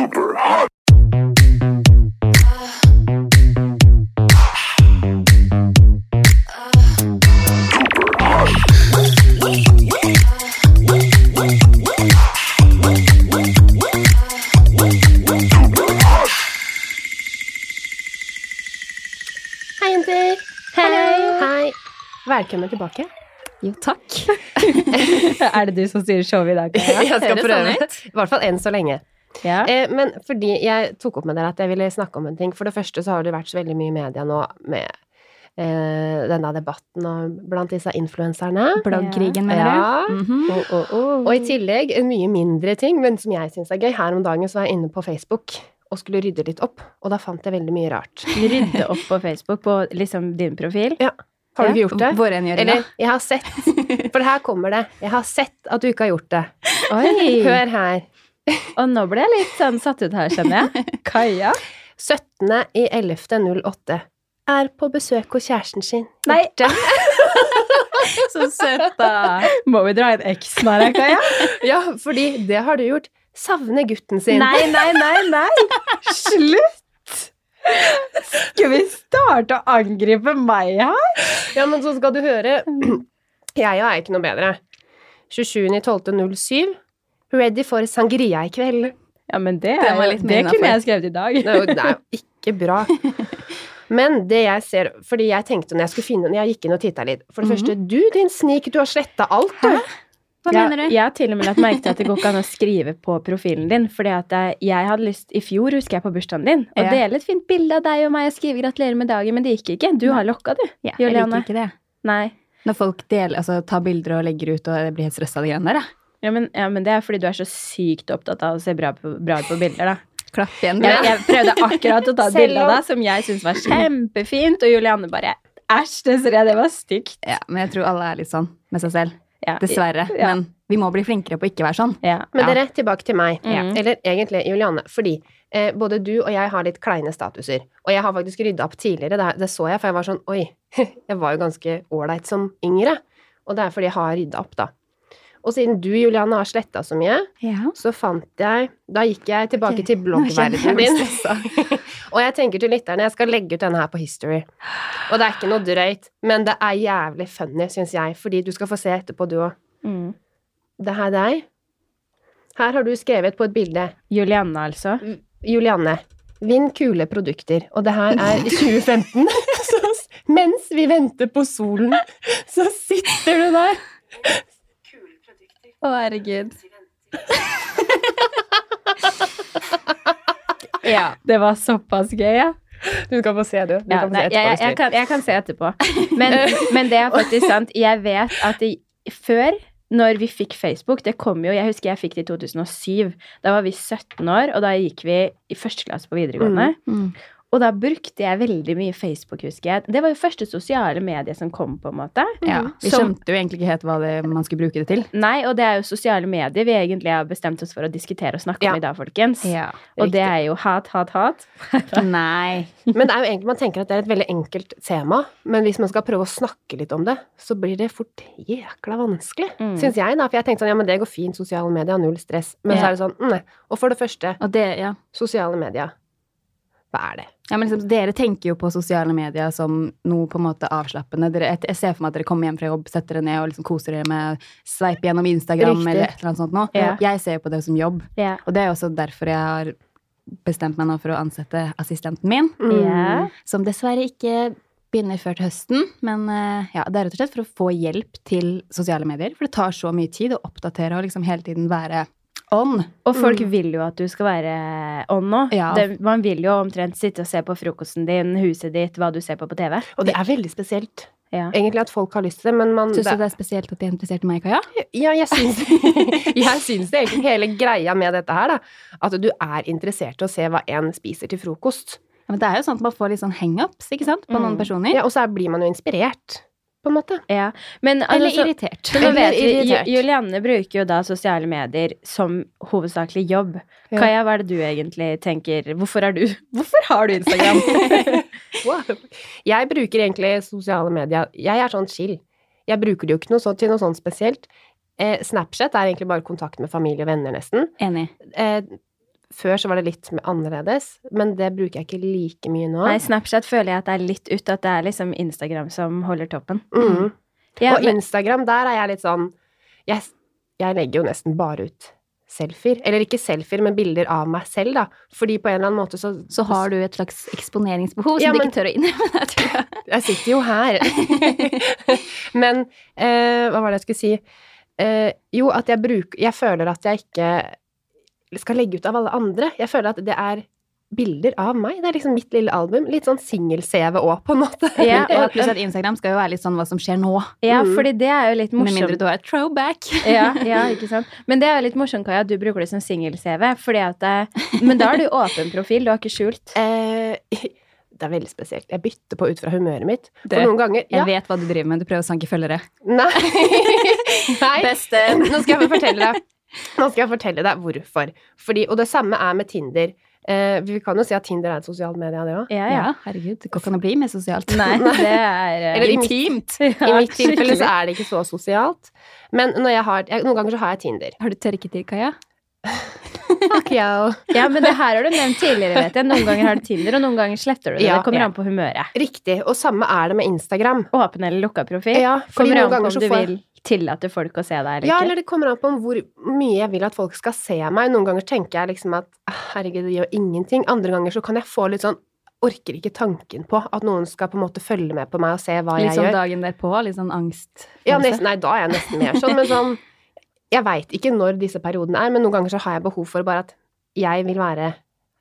super hot. Hei, jenter. Hei. Hei. Velkommen tilbake. Jo, takk. er det du som styrer showet i dag? Kaja? Jeg skal prøve. I hvert fall enn så lenge. Ja. Eh, men fordi jeg tok opp med dere at jeg ville snakke om en ting. For det første så har det vært så veldig mye i media nå med eh, denne debatten og blant disse influenserne. Bloggkrigen, mener Ja. du? -hmm. Oh, oh, oh. Og i tillegg en mye mindre ting, men som jeg syns er gøy. Her om dagen så var jeg inne på Facebook og skulle rydde litt opp, og da fant jeg veldig mye rart. Rydde opp på Facebook på liksom din profil. Ja. Har du ikke gjort det? Vårrengjøringa. Eller, jeg har sett For her kommer det. Jeg har sett at du ikke har gjort det. Oi! Hør her. Og nå ble jeg litt sånn satt ut her, kjenner jeg. Kaja? 17.11.08. Er på besøk hos kjæresten sin. Nei. Så søt, da. Må vi dra inn eksen her, Kaja? Ja, fordi det har du gjort. Savner gutten sin. Nei, nei, nei, nei! Slutt! Skal vi starte å angripe meg her? Ja, men så skal du høre. Jeg er ikke noe bedre. 27.12.07. Ready for sangria i kveld. Ja, men det, Det er det, det kunne jeg skrevet i dag. Det er jo, det er jo ikke bra. Men det jeg ser Fordi jeg tenkte når jeg skulle finne Når Jeg gikk inn og titta litt. For det første, du din snik, du har sletta alt, du. Hva Ja, mener du? Jeg har til og med lagt merke til at det går ikke an å skrive på profilen din. Fordi at jeg, jeg hadde lyst I fjor husker jeg på bursdagen din å Ja. dele et fint bilde av deg og meg og skrive 'gratulerer med dagen', men det gikk ikke. Du har lokka, du. Ja, jeg liker ikke det. Nei. Når folk deler, altså, tar bilder og legger ut, og jeg blir helt stressa av de greiene der. da. Ja men, ja, men det er fordi du er så sykt opptatt av å se bra, på, bra ut på bilder, da. Klapp igjen. Jeg, jeg prøvde akkurat å ta et bilde av deg som jeg syntes var kjempefint, og Julianne bare Æsj, Desiree, det var stygt. Ja, men jeg tror alle er litt sånn med seg selv. Ja. Dessverre. Ja. Men vi må bli flinkere på å ikke være sånn. Ja. Men dere, tilbake til meg. Mm. Eller egentlig Julianne. Fordi eh, både du og jeg har litt kleine statuser. Og jeg har faktisk rydda opp tidligere. Det, det så jeg, for jeg var sånn Oi, jeg var jo ganske ålreit som yngre. Og det er fordi jeg har rydda opp, da. Og siden du, Julianne, har sletta så mye, Ja. så fant jeg Da gikk jeg tilbake okay. til bloggverdenen din. og jeg tenker til lytterne, jeg skal legge ut denne her på History. Og det er ikke noe drøyt, men det er jævlig funny, syns jeg, fordi du skal få se etterpå, du òg. Mm. Det her er deg. Her har du skrevet på et bilde Julianne, altså. Julianne, vinn kule produkter. Og det her er 2015. Så mens vi venter på solen, så sitter du der. Å, herregud. Ja. Det var såpass gøy, ja. Du kan få se, du. du ja kan nei, se jeg, jeg, kan, jeg kan se etterpå. Men, men det er faktisk sant. Jeg vet at det, før, når vi fikk Facebook Det kom jo, Jeg husker jeg fikk det i 2007. Da var vi 17 år, og da gikk vi i første klasse på videregående. Mm. Og da brukte jeg veldig mye Facebook, husker jeg. Det var jo første sosiale medie som kom, på en måte. Ja, Vi Som- skjønte jo egentlig ikke helt hva det, man skulle bruke det til. Nei, og det er jo sosiale medier vi egentlig har bestemt oss for å diskutere og snakke Ja. om i dag, folkens. Ja. Og det er jo hat, hat, hat. Nei. Men det er jo egentlig, man tenker at det er et veldig enkelt tema, men hvis man skal prøve å snakke litt om det, så blir det fort jækla vanskelig. Mm. Syns jeg, da. For jeg tenkte sånn, ja, men det går fint, sosiale medier, null stress. Men så er det sånn, mm, nei. Og for det første, Og det, ja. sosiale medier. Hva er det? Ja, men liksom, Dere tenker jo på sosiale medier som noe på en måte avslappende. Dere, jeg, ser for meg at dere kommer hjem fra jobb, setter dere ned og liksom koser dere med sveip gjennom Instagram Riktig. eller et eller annet sånt noe. Ja. Jeg ser jo på det som jobb, Ja. og det er også derfor jeg har bestemt meg nå for å ansette assistenten min, Mm. Som dessverre ikke begynner før til høsten. Men eh, ja, det er rett og slett for å få hjelp til sosiale medier, for det tar så mye tid å oppdatere og liksom hele tiden være on. Og folk Mm. vil jo at du skal være on nå. Ja. Det, man vil jo omtrent sitte og se på frokosten din, huset ditt, hva du ser på på TV. Og det er veldig spesielt. Ja. Egentlig at folk har lyst til det, men man Syns du det er spesielt at de er interessert i meg, Kaja? Ja, jeg syns, jeg syns det egentlig hele greia med dette her, da. At du er interessert i å se hva en spiser til frokost. Ja, men det er jo sånn at man får litt sånn hangups ikke sant, på Mm. noen personer. Ja, og så blir man jo inspirert, på en måte. Ja. Men altså, Eller irritert. så vet irritert. Ju- Julianne bruker jo da sosiale medier som hovedsakelig jobb. Ja. Kaja, hva er det du egentlig tenker Hvorfor, du, hvorfor har du Instagram? Wow. Jeg bruker egentlig sosiale medier Jeg er sånn chill. Jeg bruker det jo ikke noe så, til noe sånt spesielt. Eh, Snapchat er egentlig bare kontakt med familie og venner, nesten. Enig. Eh, Før så var det litt annerledes, men det bruker jeg ikke like mye nå. Nei, Snapchat føler jeg at det er litt ut, at det er liksom Instagram som holder toppen. Mm. Ja, og Instagram, der er jeg litt sånn jeg, jeg legger jo nesten bare ut selfier. Eller ikke selfier, men bilder av meg selv, da. Fordi på en eller annen måte så Så har du et slags eksponeringsbehov som Ja, du men- ikke tør å innrømme. deg, tror jeg. Jeg sitter jo her. Men eh, hva var det jeg skulle si? Eh, jo, at jeg bruker Jeg føler at jeg ikke skal legge ut av alle andre. Jeg føler at det er bilder av meg. Det er liksom mitt lille album. Litt sånn singel-CV òg, på en måte. Ja, Ja, og, pluss at Instagram skal jo være litt sånn hva som skjer nå. ja, Mm. fordi det er jo litt morsomt. Med mindre du har et throwback. Ja, ja, ikke sant. Men det er jo litt morsomt, Kaja, at du bruker det som singel-CV. fordi at Men da har du åpen profil, du har ikke skjult. Eh, det er veldig spesielt. Jeg bytter på ut fra humøret mitt. For noen ganger Jeg vet hva du driver med, du prøver å sanke følgere. Nei. Nei. Beste. Nå skal jeg få fortelle deg Nå skal jeg fortelle deg hvorfor. Fordi, og det samme er med Tinder. Eh, vi kan jo si at Tinder er et sosialt medie, det òg. Ja, Ja, ja. herregud, hva kan det bli mer sosialt? Nei, det er eh, Eller i mitt- ja, I mitt tilfelle så er det ikke så sosialt. Men når jeg har, jeg, noen ganger så har jeg Tinder. Har du tørketid, Kaja? Fuck yo. Ja, men det her har du nevnt tidligere, vet jeg. Noen ganger har du Tinder, og noen ganger sletter du det. Ja, det kommer ja. an på humøret. Riktig. Og samme er det med Instagram. Åpen eller lukka profil. Ja, Kommer an på om du får vil tillate folk å se deg eller Ja, ikke. eller det kommer an på hvor mye jeg vil at folk skal se meg. Noen ganger tenker jeg liksom at «Ah, herregud, det gjør ingenting. Andre ganger så kan jeg få litt sånn Orker ikke tanken på at noen skal på en måte følge med på meg og se hva Litt jeg sånn gjør. dagen derpå, litt sånn angst. Ja, nesten, nei, da er jeg nesten mer sånn, men sånn Jeg veit ikke når disse periodene er, men noen ganger så har jeg behov for bare at jeg vil være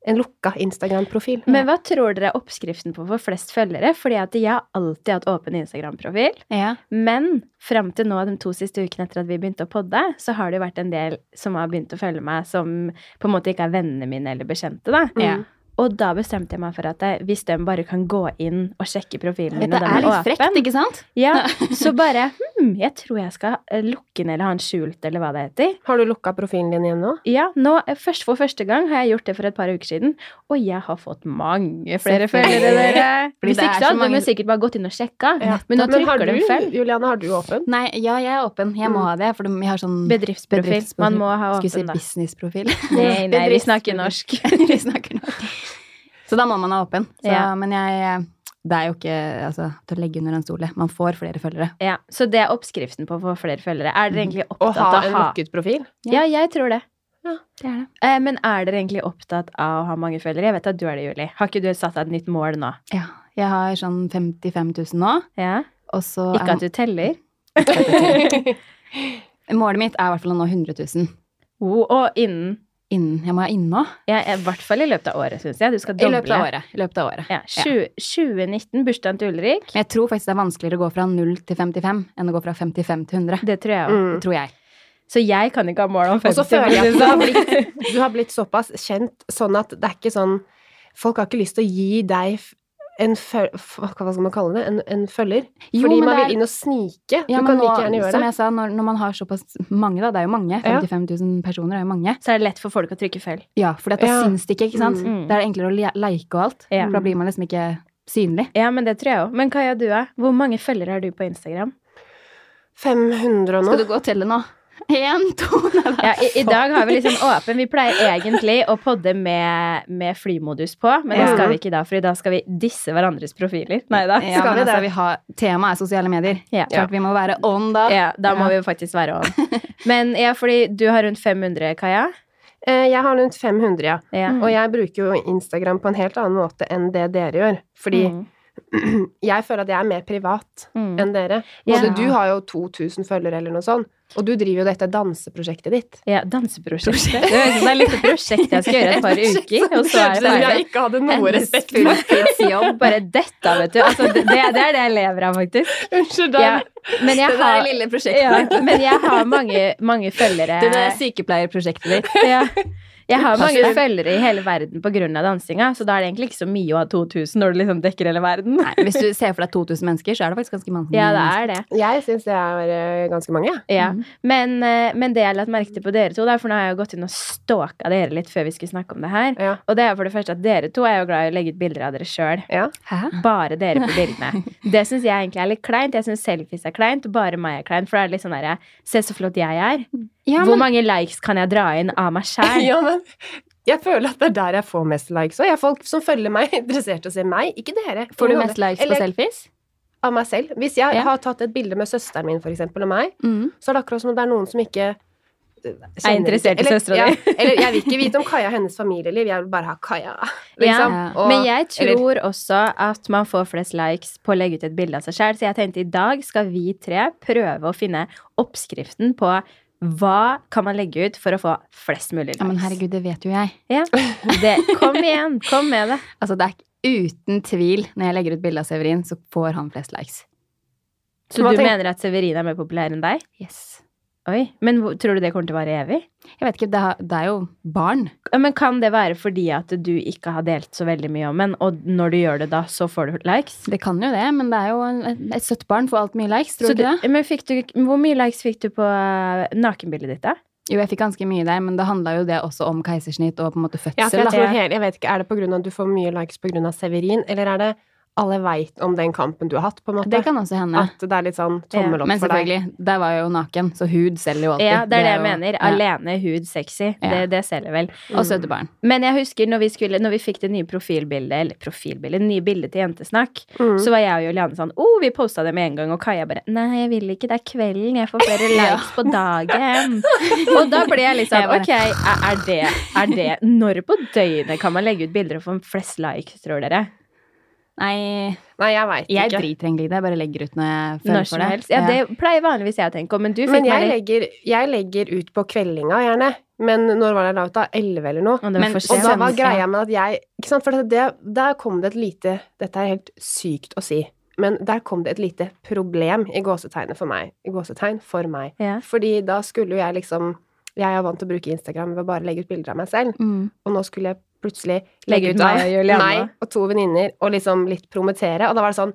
en lukka Instagram-profil. Men hva tror dere er oppskriften på å få flest følgere? Fordi at jeg har alltid hatt åpen Instagram-profil. Ja. Men fram til nå, de to siste ukene etter at vi begynte å podde, så har det jo vært en del som har begynt å følge meg, som på en måte ikke er vennene mine eller bekjente, da. Ja. Og da bestemte jeg meg for at jeg, hvis de bare kan gå inn og sjekke profilen min, og den er litt åpen, frekt, ikke sant? Ja, så bare hm, jeg tror jeg skal eh, lukke den eller ha den skjult, eller hva det heter. Har du lukka profilen din igjen nå? Ja, nå, eh, først for første gang har jeg gjort det for et par uker siden, og jeg har fått mange flere følgere, dere. Hvis ikke så hadde mange- de sikkert bare gått inn og sjekka, Ja. men nå har trykker de du, feil. Juliane, har du åpen? Nei, ja, jeg er åpen. Jeg må Mm. ha det, for jeg har sånn Bedriftsprofil. Man må ha åpen, Skulle si businessprofil. Nei, nei, vi snakker norsk. vi snakker norsk. Så da må man ha åpen. Så, Ja. Men jeg Det er jo ikke altså, til å legge under en stol. Man får flere følgere. Ja, så det er oppskriften på å få flere følgere. Er dere egentlig opptatt av å ha en lukket profil? Ja, jeg tror det. Ja, Det er det. Eh, men er dere egentlig opptatt av å ha mange følgere? Jeg vet at du er det, Julie. Har ikke du satt deg et nytt mål nå? Ja. Jeg har sånn 55 000 nå, Ja? og så Ikke at du teller? Målet mitt er i hvert fall å nå 100 000 Oh, og innen innen Jeg må ha inne nå. ja, I hvert fall i løpet av året, syns jeg. Du skal I løpet av året. Løpet av året. Ja, 20, 2019, bursdagen til Ulrik. Men jeg tror faktisk det er vanskeligere å gå fra 0 til 55 enn å gå fra 55 til 100. Det tror jeg òg. Mm. Det tror jeg. Så jeg kan ikke ha mål om 50. Og så føler jeg at du har, sånn. blitt, du har blitt såpass kjent sånn at det er ikke sånn Folk har ikke lyst til å gi deg en føl... Hva skal man kalle det? En, en følger? Jo, Fordi man er- vil inn og snike. Du kan nå, like gjerne gjøre som jeg sa, når, når man har såpass mange, da, det er jo mange, Ja. 55 000 personer er jo mange, Så er det lett for folk å trykke følg. ja, for da Ja. syns det ikke, ikke sant? Mm. Da er det enklere å li- like og alt, Ja. for da blir man liksom ikke synlig. Ja, men det tror jeg òg. Men Kaja, du er? Hvor mange følgere har du på Instagram? 500 og Skal du gå og telle nå? Én, to Ja, i, I dag har vi liksom åpen. Vi pleier egentlig å podde med, med flymodus på, men det skal vi ikke da, for i dag skal vi disse hverandres profiler. Nei da. Ja, Skal vi det? altså, vi har, temaet er sosiale medier. Ja. Klart vi må være on da. Ja, da må Ja. vi jo faktisk være on. Men ja, fordi du har rundt 500, Kaja. Eh, Jeg har rundt 500, ja. Ja. Og jeg bruker jo Instagram på en helt annen måte enn det dere gjør. Fordi Mm. jeg føler at jeg er mer privat Mm. enn dere. Ja. Du har jo 2000 følgere eller noe sånt, og du driver jo dette danseprosjektet ditt. Ja, danseprosjektet. Det er det er prosjekt jeg skal gjøre et par uker, og så er det jeg ikke hadde respekt fulltidsjobb. Bare dette, vet du. Altså, det, det er det jeg lever av, faktisk. Unnskyld, Ja, da. men jeg har, lille ja, men jeg har mange, mange følgere Det er sykepleierprosjektet ditt. ja. Jeg har mange følgere i hele verden av dansinga, så da er det egentlig ikke så mye å ha 2000 når du liksom dekker hele verden. Nei, hvis du ser for deg 2000 mennesker, så er det faktisk ganske mange. Ja, det er det. Jeg syns det er eh, ganske mange, jeg. Ja. Mhm. Men, eh, men det jeg har lagt merke til på dere to, da, for nå har jeg jo gått inn og stalka dere litt før vi skulle snakke om det her, Ja. og det er for det første at dere to er jo glad i å legge ut bilder av dere sjøl. ja. Bare dere på bildene. Det syns jeg egentlig er litt kleint. Jeg syns selfies er kleint, bare meg er kleint. For det er litt sånn derre Se så flott jeg er. Ja, Hvor mange likes kan jeg dra inn av meg sjæl? ja, men men jeg føler at det er der jeg får mest likes Og Jeg har folk som følger meg, interessert i å se meg, ikke dere. Får du mest andre. likes på Eller selfies? Av meg selv. Hvis jeg Ja. har tatt et bilde med søsteren min, for eksempel, og meg, Mm. så er det akkurat som om det er noen som ikke eh, Er interessert i eller- søstera ja, di. Eller jeg vil ikke vite om Kaja og hennes familieliv, jeg vil bare ha Kaja. Liksom. Ja. Og- Men jeg eller- tror også at man får flest likes på å legge ut et bilde av seg sjøl, så jeg tenkte i dag skal vi tre prøve å finne oppskriften på hva kan man legge ut for å få flest mulig likes. Ja, men herregud, det vet jo jeg. Ja, det, kom igjen, kom med det. Altså, det er uten tvil, når jeg legger ut bilde av Severin, så får han flest likes. Så du tenker... mener at Severin er mer populær enn deg? Yes. Oi, Men tror du det kommer til å vare evig? Jeg vet ikke, det, har, det er jo barn. Men kan det være fordi at du ikke har delt så veldig mye om en, og når du gjør det da, så får du likes? Det kan jo det, men det er jo et søtt barn får alt mye likes, tror Så du ikke det? men fikk du, hvor mye likes fikk du på eh, nakenbildet ditt, da? Jo, jeg fikk ganske mye der, men det handla jo det også om keisersnitt og på en måte fødsel. Ja, for jeg tror hele, jeg vet ikke, Er det av at du får mye likes av Severin, eller er det alle veit om den kampen du har hatt, på en måte? Det kan også hende. At det er litt sånn tommel opp Men for deg? selvfølgelig, der var jeg jo naken, så hud selger jo alltid. Ja, det er det jeg jo- mener. ja. Alene, hud, sexy. Ja. Det, det selger vel. Og søte barn. Men jeg husker når vi, skulle, når vi fikk det nye profilbildet, eller profilbildet, nye bildet til Jentesnakk, Mm. så var jeg og Juliane sånn oh, vi posta det med en gang, og Kaja bare nei, jeg vil ikke, det er kvelden, jeg får flere likes på dagen. og da ble jeg litt sånn Jeg bare- ok, er, det, er det Når på døgnet kan man legge ut bilder og få flest likes, tror dere? Nei, Nei, jeg veit jeg ikke. driter egentlig i det. Jeg bare legger ut når jeg føler Når for det. helst. Ja, det pleier vanligvis jeg å tenke om, men du fikk Men jeg meg litt legger, jeg legger ut på kveldinga, gjerne. Men når var det la ut, da? Elleve eller noe? Og det var Men- Og da var greia med at jeg Ikke sant, for det, der kom det et lite Dette er helt sykt å si, men der kom det et lite problem i gåsetegnet for meg. I gåsetegn for meg. Ja. Fordi da skulle jo jeg liksom Jeg er vant til å bruke Instagram ved å bare legge ut bilder av meg selv, Mm. og nå skulle jeg plutselig Legge ut av meg og Juliana. meg og to venninner og liksom litt promotere, og da var det sånn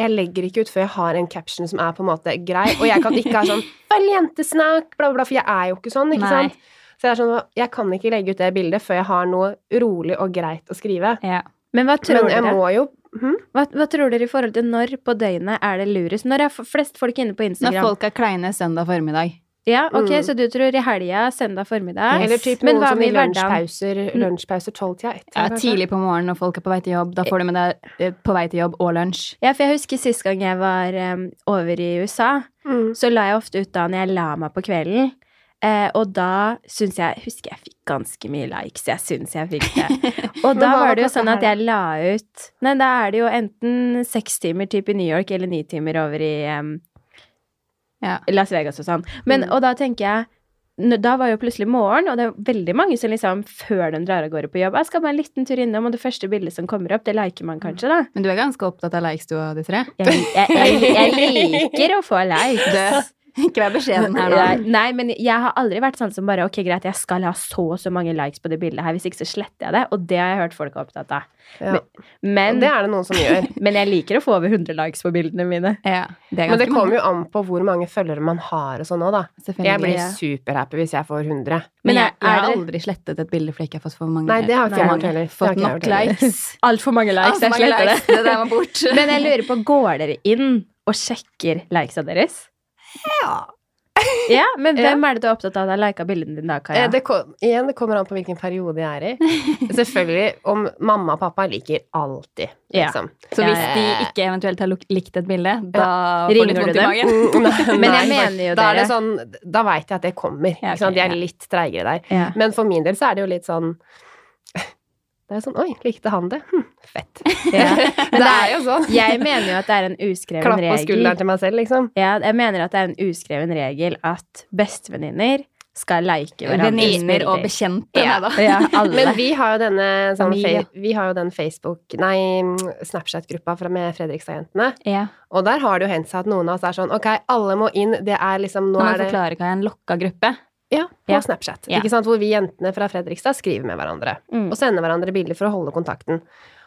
jeg legger ikke ut før jeg har en caption som er på en måte grei, og jeg kan ikke ha sånn 'følg jentesnakk', bla, bla, bla, for jeg er jo ikke sånn, ikke Nei. sant? Så jeg er sånn, jeg kan ikke legge ut det bildet før jeg har noe rolig og greit å skrive. Ja. Men hva tror Men jeg dere? må jo hm? Hva, hva tror dere i forhold til når på døgnet er det lurest? Når er flest folk inne på Instagram? Når folk er kleine søndag formiddag. Ja, ok, Mm. så du tror i helga, søndag formiddag? Eller typ noen sånne i hverdagen? lunsjpauser, lunsjpauser tolvtida etter. Ja, tidlig på morgenen når folk er på vei til jobb. Da får du med deg eh, på vei til jobb og lunsj. Ja, for jeg husker sist gang jeg var um, over i USA, Mm. så la jeg ofte ut da når jeg la meg på kvelden. Eh, og da syns jeg Husker jeg fikk ganske mye likes. Jeg syns jeg fikk det. Og da var det jo sånn at jeg la ut Nei, da er det jo enten seks timer type i New York eller ni timer over i em, Ja. Las Vegas og sånn. Men, Mm. Og da tenker jeg da var jo plutselig morgen, og det er veldig mange som liksom før de drar av gårde på jobb Jeg skal bare en liten tur innom, og det første bildet som kommer opp, det liker man kanskje, da. Men du er ganske opptatt av likes, du og de tre? Jeg, jeg, jeg, jeg liker å få likes. Ikke vær beskjeden her nå. Nei, men jeg har aldri vært sånn som bare Ok, greit, jeg skal ha så og så mange likes på det bildet her, hvis ikke så sletter jeg det. Og det har jeg hørt folk er opptatt av. Ja. Men, Det er det noen som gjør. men jeg liker å få over 100 likes på bildene mine. Ja, det Men det kommer jo an på hvor mange følgere man har og sånn òg, da. Jeg blir Ja. superhappy hvis jeg får 100. Men jeg, jeg har aldri slettet et bilde fordi jeg ikke har fått for mange. Nei, det har ikke jeg gjort heller. Fått nok heller. likes. Altfor mange likes. Altfor Jeg sletter likes. det. Det der må bort. Men jeg lurer på, går dere inn og sjekker likesa deres? Ja. Ja, men Ja. hvem er det du er opptatt av at har lika bildene dine da, Eh, Kaja? Det kom, igjen, det kommer an på hvilken periode jeg er i. Selvfølgelig, om mamma og pappa liker alltid, Ja. liksom. Så Ja, hvis ja, de ikke eventuelt har likt et bilde, da får Ringer du vondt i dem? magen. Nei, Men jeg mener jo da er dere. det sånn, da veit jeg at det kommer. Ja, okay? De er ja. litt treigere der. Ja. Men for min del så er det jo litt sånn Det er sånn Oi, likte han det? Hm, fett. Ja. det er jo sånn. Jeg mener jo at det er en uskreven regel. Klapp på skulderen til meg selv, liksom. Ja, jeg mener at det er en uskreven regel at bestevenninner skal like hverandre. Venninner og bekjente. Ja. Ja, alle. Men vi har jo denne sånn, Vi har jo den Facebook Nei, Snapchat-gruppa med Fredrikstad-jentene. Ja. Og der har det jo hendt seg at noen av oss er sånn Ok, alle må inn. Det er liksom Nå Nå må er jeg det forklare hva er en lokka gruppe. Ja, på Ja. Snapchat. Ja. Ikke sant? Hvor vi jentene fra Fredrikstad skriver med hverandre. Mm. Og sender hverandre bilder for å holde kontakten.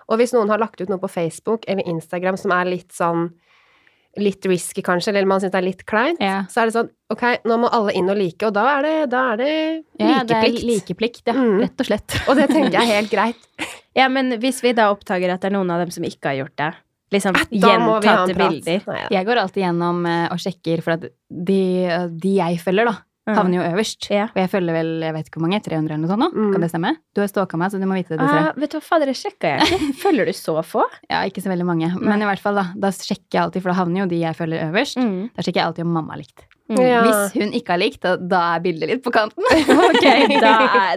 Og hvis noen har lagt ut noe på Facebook eller Instagram som er litt sånn Litt risky, kanskje, eller man syns det er litt kleint, Ja. så er det sånn Ok, nå må alle inn og like, og da er det, da er det Ja, det er likeplikt. likeplikt, ja. Mm. Rett og slett. Og det tenker jeg er helt greit. Ja, men hvis vi da oppdager at det er noen av dem som ikke har gjort det, liksom gjentatte bilder Nei, ja. Jeg går alltid gjennom eh, og sjekker, for at de, de jeg følger, da. Havner jo øverst. Ja. Og jeg følger vel jeg vet ikke hvor mange, 300 eller noe sånt nå. Mm. Kan det stemme? Du har stalka meg, så du må vite det. du Ah, vet du hva, fader, det sjekka jeg ikke. Følger du så få? Ja, ikke så veldig mange. Men i hvert fall, da. Da sjekker jeg alltid, for da havner jo de jeg følger øverst. Mm. Da sjekker jeg alltid om mamma har likt. Mm. Ja. Hvis hun ikke har likt, da, da er bildet litt på kanten. Ok, da,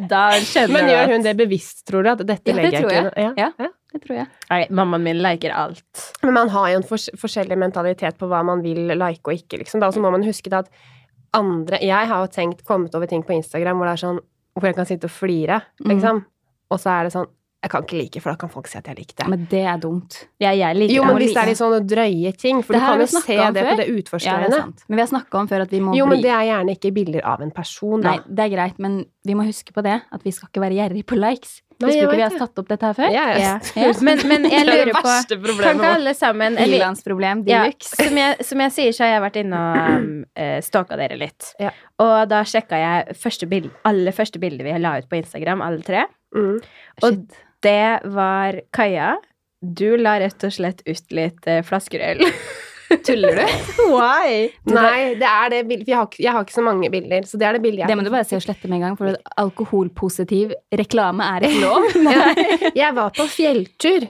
da skjønner Men gjør hun det bevisst, tror du? At dette Ja, det legger jeg tror ikke jeg. inn? Ja. Det tror jeg. Nei, mammaen min liker alt. Men man har jo en fors forskjellig mentalitet på hva man vil like og ikke, liksom. Da så må man huske det at andre Jeg har jo tenkt, kommet over ting på Instagram hvor det er sånn Hvor jeg kan sitte og flire, Mm. liksom. Og så er det sånn Jeg kan ikke like, for da kan folk si at jeg likte det. Men det er dumt. Ja, jeg liker Jo, men hvis det er litt sånne drøye ting, for Det du kan jo se det før. på det Ja, det er utforskerne. sant. Men vi har snakka om før at vi må jo, bli men det er gjerne ikke bilder av en person, da. Nei, det er greit, men vi må huske på det. At vi skal ikke være gjerrig på likes. Nei, Husker du ikke vi har tatt opp dette her før? Ja, Ja. ja. Men, men jeg er lurer på Kan ikke alle sammen eller, Ilandsproblem de ja, som, jeg, som jeg sier, så har jeg vært inne og um, eh, stalka dere litt. Ja. Og da sjekka jeg første bild, alle første bilder vi la ut på Instagram, alle tre. Mm. Og Shit. Det var Kaja. Du la rett og slett ut litt eh, flasker øl. Tuller du? Why? Nei, det er det bildet. Jeg, har jeg har ikke så mange bilder, så det er det bildet jeg Det må du bare se og slette med en gang, for alkoholpositiv reklame er ikke lov. Ja. Jeg var på fjelltur,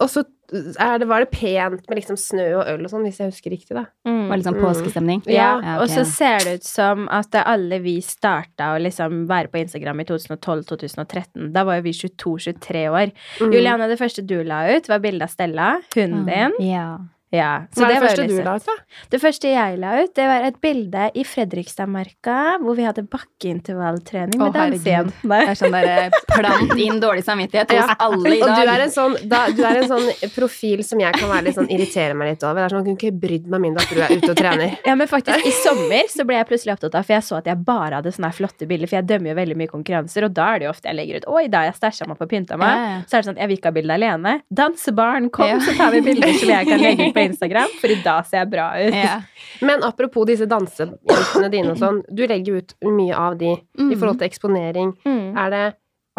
og så er det, var det pent med liksom snø og øl og sånn, hvis jeg husker riktig, da. Mm. Var litt sånn Mm. påskestemning. Ja, Ja, okay. og så ser det ut som at alle vi starta å liksom være på Instagram i 2012-2013. Da var jo vi 22-23 år. Mm. Juliane, det første du la ut, var bilde av Stella, hunden din. Ja. Ja, Hva er det var jo første du la ut, da? Det første jeg la ut, det var et bilde i Fredrikstadmarka, hvor vi hadde bakkeintervalltrening med dansejentene. Det er sånn derre plant inn dårlig samvittighet hos Ja. alle i Og du er, dag. en sånn, da, du er en sånn profil som jeg kan være litt sånn irritere meg litt over. Det er sånn, kunne ikke brydd meg mindre at du er ute og trener. Ja, men faktisk, i sommer så ble jeg plutselig opptatt av, for jeg så at jeg bare hadde sånne flotte bilder, for jeg dømmer jo veldig mye konkurranser, og da er det jo ofte jeg legger ut, oi, da har jeg stæsja meg på pynta meg. Ja, ja. Så er det sånn, jeg vil ikke ha bilde alene. Dansebarn, kom, Ja. så tar vi bilder som jeg kan legge ut på Instagram, for i dag ser jeg bra ut. Ja. Men apropos disse dansejentene dine og sånn, du legger ut mye av de i forhold til eksponering. Mm. Er det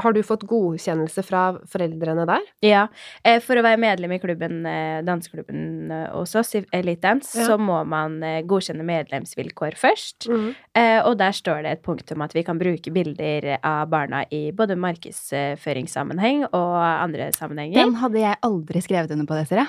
Har du fått godkjennelse fra foreldrene der? Ja, eh, for å være medlem i klubben, eh, danseklubben eh, hos oss, Elite Dance, Ja. så må man godkjenne medlemsvilkår først. Mm. Eh, og der står det et punkt om at vi kan bruke bilder av barna i både markedsføringssammenheng og andre sammenhenger. Den hadde jeg aldri skrevet under på, dere.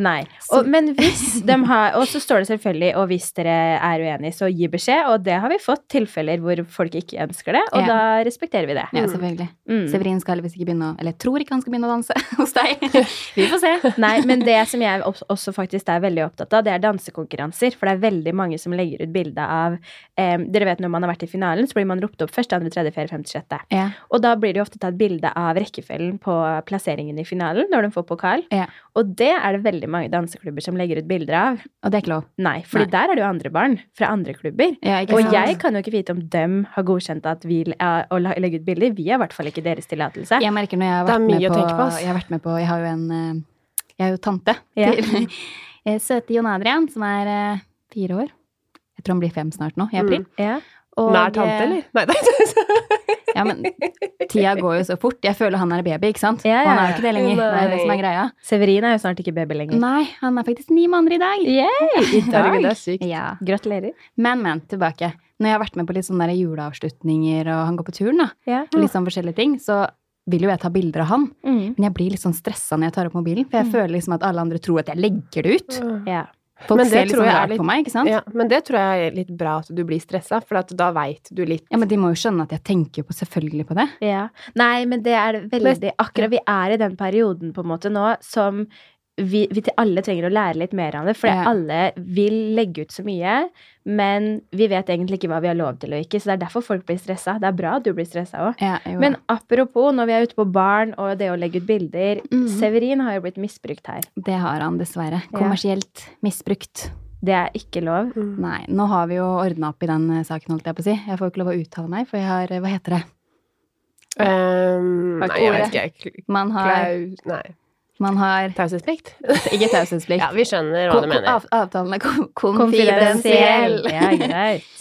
Nei. Og, men hvis de har Og så står det selvfølgelig og hvis dere er uenige, så gi beskjed. Og det har vi fått tilfeller hvor folk ikke ønsker det, og Ja. da respekterer vi det. Ja, selvfølgelig. Mm. Severin skal visst ikke begynne å Eller jeg tror ikke han skal begynne å danse hos deg. Vi får se. Nei, men det som jeg også faktisk er veldig opptatt av, det er dansekonkurranser. For det er veldig mange som legger ut bilde av eh, Dere vet når man har vært i finalen, så blir man ropt opp første, andre, tredje, fjerde, femte, sjette. Ja. Og da blir det jo ofte tatt bilde av rekkefølgen på plasseringen i finalen når de får pokal. Ja. Og det er det veldig mange danseklubber som legger ut bilder av. Og det er ikke lov. Nei, for der er det jo andre barn fra andre klubber. Ja, Og jeg kan jo ikke vite om dem har godkjent at vi å legge ut bilder. Vi er i hvert fall ikke deres tillatelse. Jeg merker når jeg har vært med på. Jeg har vært med på Jeg har jo en eh, Jeg er jo tante Ja. til eh, søte Jon Adrian, som er eh, fire år. Jeg tror han blir fem snart nå, i april. Ja. Og, Nær tante, eller? Nei, nei. Ja, men tida går jo så fort. Jeg føler han er baby, ikke sant? Ja, ja, Og han er jo ikke det lenger. Det er det som er greia. Severin er jo snart ikke baby lenger. Nei, han er faktisk ni måneder i dag. Yay! I Herregud, det er sykt. Ja. Gratulerer. Men, men, tilbake. Når jeg har vært med på litt sånne juleavslutninger, og han går på turen, da, Ja. litt sånn forskjellige ting, så vil jo jeg ta bilder av han. Mm. Men jeg blir litt sånn stressa når jeg tar opp mobilen, for jeg Mm. føler liksom at alle andre tror at jeg legger det ut. Ja. Folk Men det ser er rart litt- på meg, ikke sant? Ja. Ja, men det tror jeg er litt bra at du blir stressa, for at da veit du litt Ja, men de må jo skjønne at jeg tenker på selvfølgelig på det. Ja. Nei, men det er veldig Akkurat vi er i den perioden på en måte nå som vi, vi til alle trenger å lære litt mer av det. For Ja. alle vil legge ut så mye, men vi vet egentlig ikke hva vi har lov til og ikke. Så det er derfor folk blir stressa. Det er bra at du blir stressa òg. Ja. Men apropos når vi er ute på barn og det å legge ut bilder Mm. Severin har jo blitt misbrukt her. det har han dessverre. Ja. Kommersielt misbrukt. Det er ikke lov. Mm. Nei, nå har vi jo ordna opp i den eh, saken, holdt jeg på å si. Jeg får ikke lov å uttale meg, for jeg har eh, Hva heter det? Um, Nei, jeg vet ikke. Man har, Klaus Nei. Man har Taushetsplikt? Ikke taushetsplikt. Ja, vi skjønner hva du mener. av- Avtalen er Konfidensiell. Ja, greit.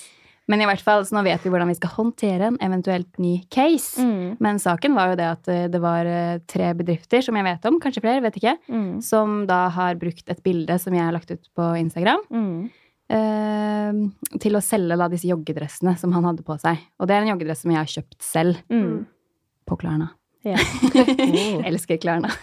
Men i hvert fall, så nå vet vi hvordan vi skal håndtere en eventuelt ny case. Mm. Men saken var jo det at eh, det var eh, tre bedrifter som jeg vet om, kanskje flere, vet ikke, Mm. som da har brukt et bilde som jeg har lagt ut på Instagram, Mm. eh, til å selge da, disse joggedressene som han hadde på seg. Og det er en joggedress som jeg har kjøpt selv Mm. på Klarna. Ja. Elsker Klarna.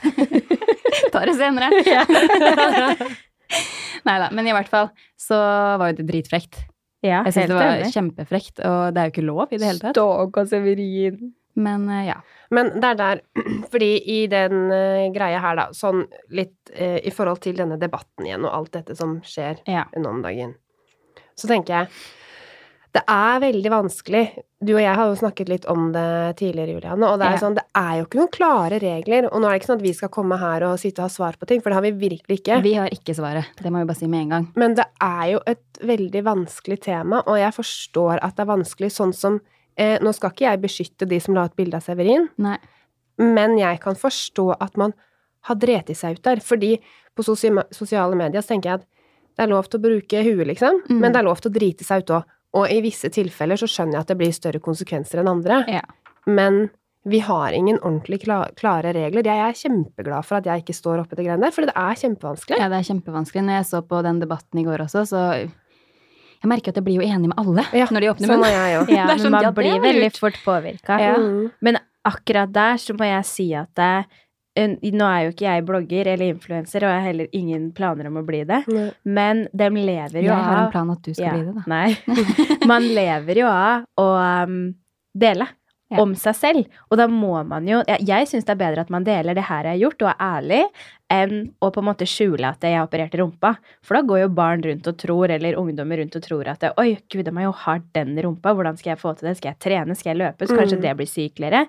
Tar det senere. Nei da, men i hvert fall så var jo det dritfrekt. Ja, Jeg syns det var enig. kjempefrekt, og det er jo ikke lov i det hele tatt. Ståk og Severin. Men eh, ja. Men det er der Fordi i den uh, greia her, da, sånn litt uh, i forhold til denne debatten igjen og alt dette som skjer ja. nå om dagen, så tenker jeg det er veldig vanskelig. Du og jeg har jo snakket litt om det tidligere, Juliane, og det er, sånn, det er jo ikke noen klare regler. Og nå er det ikke sånn at vi skal komme her og sitte og ha svar på ting, for det har vi virkelig ikke. Vi har ikke svaret. Det må vi bare si med en gang. Men det er jo et veldig vanskelig tema, og jeg forstår at det er vanskelig, sånn som eh, Nå skal ikke jeg beskytte de som la ut bilde av Severin, Nei. men jeg kan forstå at man har dreti seg ut der. Fordi på sosiale medier så tenker jeg at det er lov til å bruke huet, liksom, Mm. men det er lov til å drite seg ut òg. Og i visse tilfeller så skjønner jeg at det blir større konsekvenser enn andre, Ja. men vi har ingen ordentlig klare regler. Jeg er kjempeglad for at jeg ikke står oppi det greiene der, for det er kjempevanskelig. ja, det er kjempevanskelig. Når jeg så på den debatten i går også, så Jeg merker at jeg blir jo enig med alle Ja, når de åpner Sånn munnen. Ja, er men sånn, man ja, blir veldig fort påvirka. Ja. Mm. Men akkurat der så må jeg si at det, en- nå er jo ikke jeg blogger eller influenser, og jeg har heller ingen planer om å bli det, Nei. men de lever jo av Jeg har en plan at du skal Ja, bli det, da. Nei. Man lever jo av å um, dele Ja. om seg selv. Og da må man jo Jeg, jeg syns det er bedre at man deler det her jeg har gjort, og er ærlig, enn å på en måte skjule at jeg har operert rumpa. For da går jo barn rundt og tror, eller ungdommer rundt og tror at Oi, gud, jeg jo har den rumpa, hvordan skal jeg få til det? Skal jeg trene? Skal jeg løpe? Så kanskje Mm. det blir sykeligere.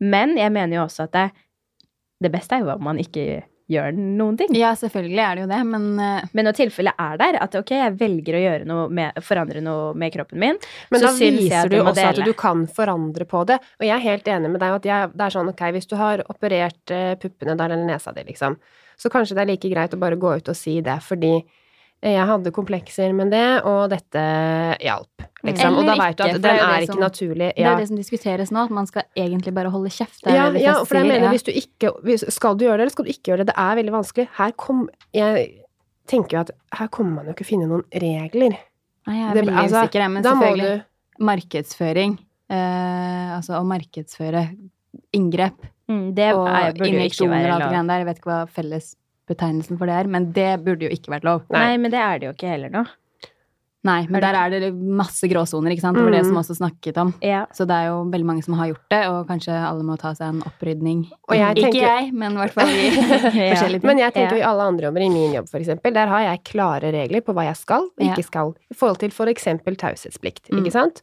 Men jeg mener jo også at det, det beste er jo om man ikke gjør noen ting. Ja, selvfølgelig er det jo det, men eh, Men når tilfellet er der, at ok, jeg velger å gjøre noe med, forandre noe med kroppen min, Men så da syns jeg viser at du også at du kan forandre på det. Og jeg er helt enig med deg at jeg, det er sånn, ok, hvis du har operert eh, puppene der eller nesa di, liksom, så kanskje det er like greit å bare gå ut og si det, fordi jeg hadde komplekser med det, og dette hjalp, liksom. Og da veit du at den er er ikke som- naturlig. det er det som diskuteres nå, at man skal egentlig bare holde kjeft. Ja, ja, for jeg mener ja. hvis du ikke hvis, Skal du gjøre det, eller skal du ikke gjøre det? Det er veldig vanskelig. Her kom Jeg tenker jo at her kommer man jo ikke finne noen regler. Nei, jeg er Det- veldig altså, usikker, jeg, men selvfølgelig. du Markedsføring, eh, altså å markedsføre inngrep mm, det og er, burde ikke injeksjoner og være alt det lov. greiene der, jeg vet ikke hva fellesbetegnelsen for det er, men det burde jo ikke vært lov. Nei. Nei, men det er det jo ikke heller nå. Nei, men Er der er det masse gråsoner, ikke sant? Det var det Mm. som også snakket om. Ja. Så det er jo veldig mange som har gjort det, og kanskje alle må ta seg en opprydning. Og jeg Ikke jeg, men i hvert fall i Ja. forskjellige ting. Men jeg tenker Ja. i alle andre jobber, i min jobb for eksempel, der har jeg klare regler på hva jeg skal og ikke skal, i forhold til for eksempel taushetsplikt, Mm. ikke sant?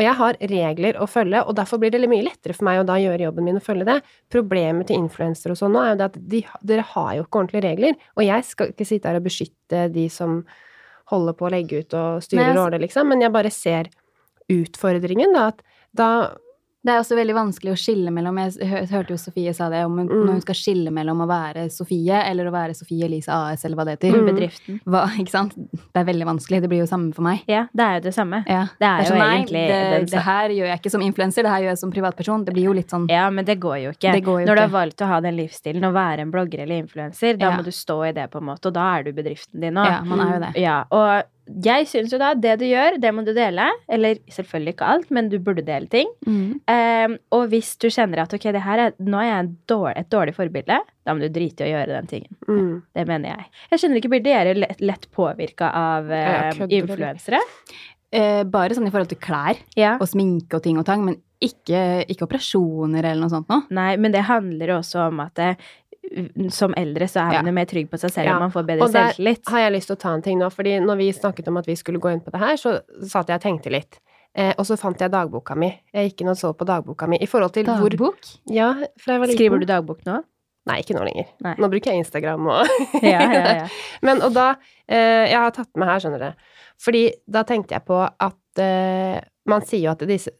Og jeg har regler å følge, og derfor blir det mye lettere for meg å da gjøre jobben min og følge det. Problemet til influensere og sånn nå er jo det at de, dere har jo ikke ordentlige regler, og jeg skal ikke sitte her og beskytte de som holder på å legge ut og styre Nei, og ordner, liksom, men jeg bare ser utfordringen, da, at da Det er også veldig vanskelig å skille mellom Jeg hørte jo Sofie sa det om hun- Mm. når hun skal skille mellom å være Sofie eller å være Sofie Elise AS, eller hva det heter. Mm. Bedriften. Hva, ikke sant? Det er veldig vanskelig. Det blir jo samme for meg. Ja, det er jo det samme. Ja. Det er jo sånn, nei, egentlig det, den det her gjør jeg ikke som influenser, det her gjør jeg som privatperson. Det blir jo litt sånn Ja, men det går jo ikke. Det går jo Når du har valgt å ha den livsstilen å være en blogger eller influenser, da Ja. må du stå i det, på en måte, og da er du bedriften din òg. Ja, man er jo det. Ja, og jeg syns jo da det du gjør, det må du dele. Eller selvfølgelig ikke alt, men du burde dele ting. Mm. Um, og hvis du kjenner at ok, det her er, nå er jeg dårlig, et dårlig forbilde, da må du drite i å gjøre den tingen. mm. Det mener jeg. Jeg skjønner ikke, blir dere lett, lett påvirka av uh, influensere? Eh, bare sånn i forhold til klær Ja. og sminke og ting og tang, men ikke, ikke operasjoner eller noe sånt noe. Nei, men det handler også om at det, som eldre så er man jo mer trygg på seg selv, Ja. og man får bedre selvtillit. Og der har jeg lyst til å ta en ting nå, fordi når vi snakket om at vi skulle gå inn på det her, så satt jeg og tenkte litt. Eh, og så fant jeg dagboka mi. Jeg gikk inn og så på dagboka mi i forhold til hvor Dagbok? Ja, fra jeg var liten. Skriver du dagbok nå? Nei, ikke nå lenger. Nei. Nå bruker jeg Instagram og Ja, ja, ja. Men og da eh, Jeg har tatt med her, skjønner du. Fordi da tenkte jeg på at eh, man sier jo at disse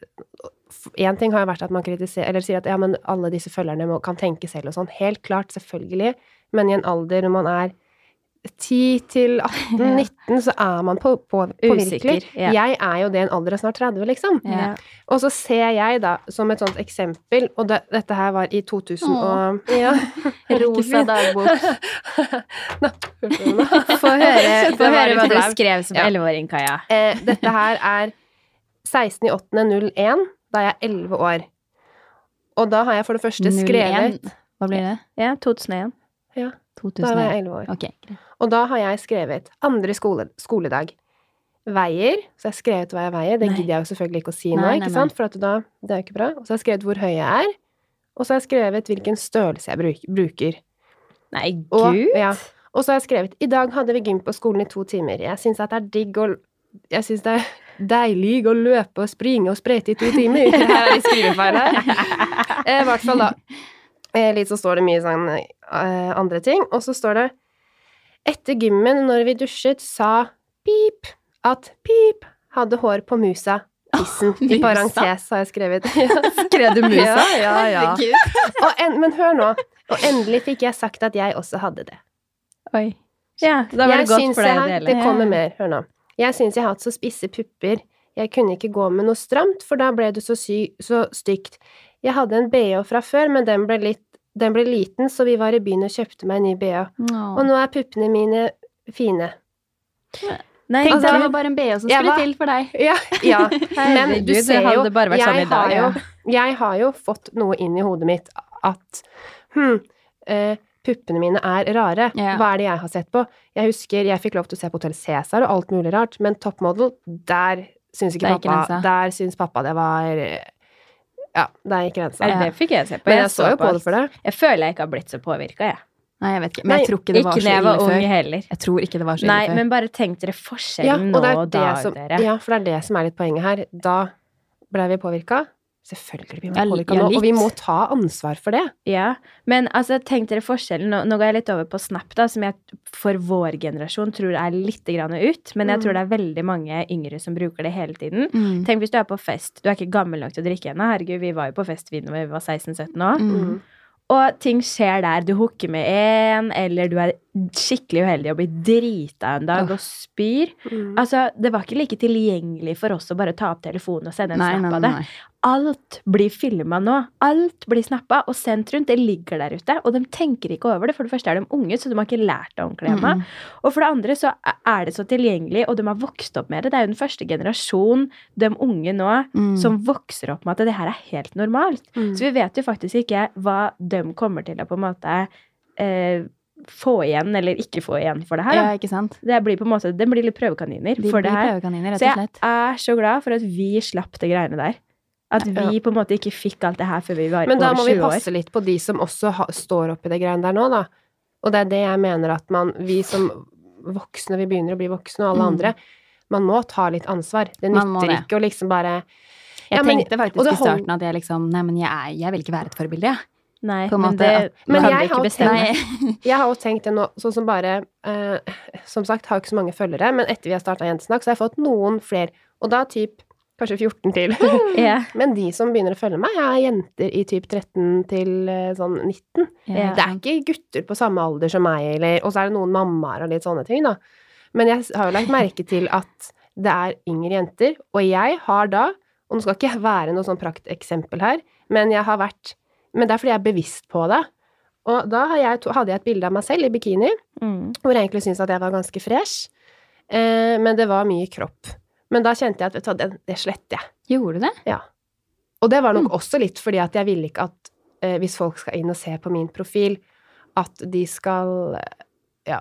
Én ting har jo vært at man kritiserer Eller sier at ja, men alle disse følgerne må, kan tenke selv og sånn. Helt klart, selvfølgelig. Men i en alder når man er 10 til 18-19, så er man på, på, påvirkelig. Usikker, ja. Jeg er jo det i en alder av snart 30, liksom. Ja. Og så ser jeg da, som et sånt eksempel, og det, dette her var i 2000 og Ja. Rosa dagbok. Nå? Få høre, få høre hva du skrev som Ja. Kaja. Eh, dette her er 16.8.01, da er jeg elleve 11 år. Og da har jeg for det første 01. skrevet Hva blir det? Ja, 2001. Ja, da var jeg 11 år. Ok. Og da har jeg skrevet andre skole, skoledag. Veier. Så jeg har skrevet hva jeg veier. Det gidder jeg jo selvfølgelig ikke å si nå, Nei, ikke nei. sant? For at da, det er jo ikke bra. Og så har jeg skrevet hvor høy jeg er. Og så har jeg skrevet hvilken størrelse jeg bruk, bruker. Nei, Og, ja. og så har jeg skrevet I dag hadde vi gym på skolen i to timer. Jeg syns at det er digg å Jeg syns det er deilig å løpe og springe og sprete i to timer. Er litt skrivefeil her. Eh, I hvert fall da. Eh, litt så står det mye sånn eh, andre ting. Og så står det Etter gymmen, når vi dusjet, sa pip at pip hadde hår på musa. Tissen. I parentes har jeg skrevet. Skrev du musa? Ja, ja, ja. Og en, men hør nå. Og endelig fikk jeg sagt at jeg også hadde det. Oi. Ja, da var det Jeg godt for deg å dele. Det kommer mer. Hør nå. Jeg syns jeg har hatt så spisse pupper. Jeg kunne ikke gå med noe stramt, for da ble det så, sy så stygt. Jeg hadde en bh fra før, men den ble, litt, den ble liten, så vi var i byen og kjøpte meg en ny bh. Og nå er puppene mine fine. Nei, Tenk Altså, det var bare en BH som skulle var- til for deg. Ja, ja. men du det ser jo jeg, sånn jeg dag, har jo, ja. jeg har jo fått noe inn i hodet mitt at hm, eh, puppene mine er rare. Yeah. Hva er det jeg har sett på? Jeg husker jeg fikk lov til å se på Hotell Cæsar og alt mulig rart, men Top Model, der syns ikke ikke pappa grensa. Der syns pappa det var Ja, det er ikke grensa. Ja. det fikk jeg se på. Men jeg så jo på det for det. Jeg føler jeg ikke har blitt så påvirka, jeg. Nei, jeg vet ikke. Men jeg Nei, tror ikke det var Ikke så jeg ille var ung heller. Jeg tror ikke det var så ille Nei, før. men bare tenk dere Ja, forskjellen og nå er og da, som, dere. ja, for det er det som er litt poenget her. Da blei vi påvirka. Selvfølgelig blir man påvirka ja, nå, og vi må ta ansvar for det. Ja, men altså, tenk dere forskjellen. Nå, nå går jeg litt over på Snap, da, som jeg for vår generasjon tror er litt grann ut. Men jeg Mm. tror det er veldig mange yngre som bruker det hele tiden. Mm. Tenk hvis du er på fest. Du er ikke gammel nok til å drikke ennå. Herregud, vi var jo på fest vi var 16-17 år. Mm. Og ting skjer der. Du hooker med én, eller du er skikkelig uheldig og blir drita en dag oh. og spyr. Altså, det var ikke like tilgjengelig for oss å bare ta opp telefonen og sende en Nei, snap nei, av det. nei. Alt blir filma nå. Alt blir snappa og sendt rundt. Det ligger der ute. Og de tenker ikke over det. For det første er de unge, så de har ikke lært det ordentlig ennå. Mm. Og for det andre så er det så tilgjengelig, og de har vokst opp med det. Det er jo den første generasjon, de unge nå, Mm. som vokser opp med at det her er helt normalt. Mm. Så vi vet jo faktisk ikke hva de kommer til å på en måte eh, få igjen eller ikke få igjen for det her. Ja, ikke sant? Det blir på en måte, de blir litt prøvekaniner De for det her. Rett Så slett. Så jeg er så glad for at vi slapp det greiene der. At vi på en måte ikke fikk alt det her før vi var over 20 år. Men da må vi 20 år. passe litt på de som også ha, står oppi det greiene der nå, da. Og det er det jeg mener at man, vi som voksne, vi begynner å bli voksne, og alle Mm. andre, man må ta litt ansvar. Det nytter det. ikke å liksom bare Jeg Ja, men- tenkte faktisk det i starten at jeg liksom Nei, men jeg, er, jeg vil ikke være et forbilde, jeg. Nei, på en men det at- Men kan jeg har ikke Jeg har også tenkt det nå, sånn som bare eh, Som sagt, har jo ikke så mange følgere, men etter vi har starta Jentesnakk, så har jeg fått noen flere. Og da typ kanskje 14 til. yeah. men de som begynner å følge meg, er jenter i typ 13 til eh, sånn 19. Yeah. Det er ikke gutter på samme alder som meg, eller Og så er det noen mammaer og litt sånne ting, da. Men jeg har jo lagt merke til at det er yngre jenter, og jeg har da Og nå skal ikke jeg være noe sånn prakteksempel her, men jeg har vært Men det er fordi jeg er bevisst på det. Og da hadde jeg et bilde av meg selv i bikini, Mm. hvor jeg egentlig syntes at jeg var ganske fresh. Eh, men det var mye kropp. Men da kjente jeg at vet du, hva, det, det sletter jeg. Gjorde du det? Ja. Og det var nok Mm. også litt fordi at jeg ville ikke at eh, hvis folk skal inn og se på min profil, at de skal eh, Ja,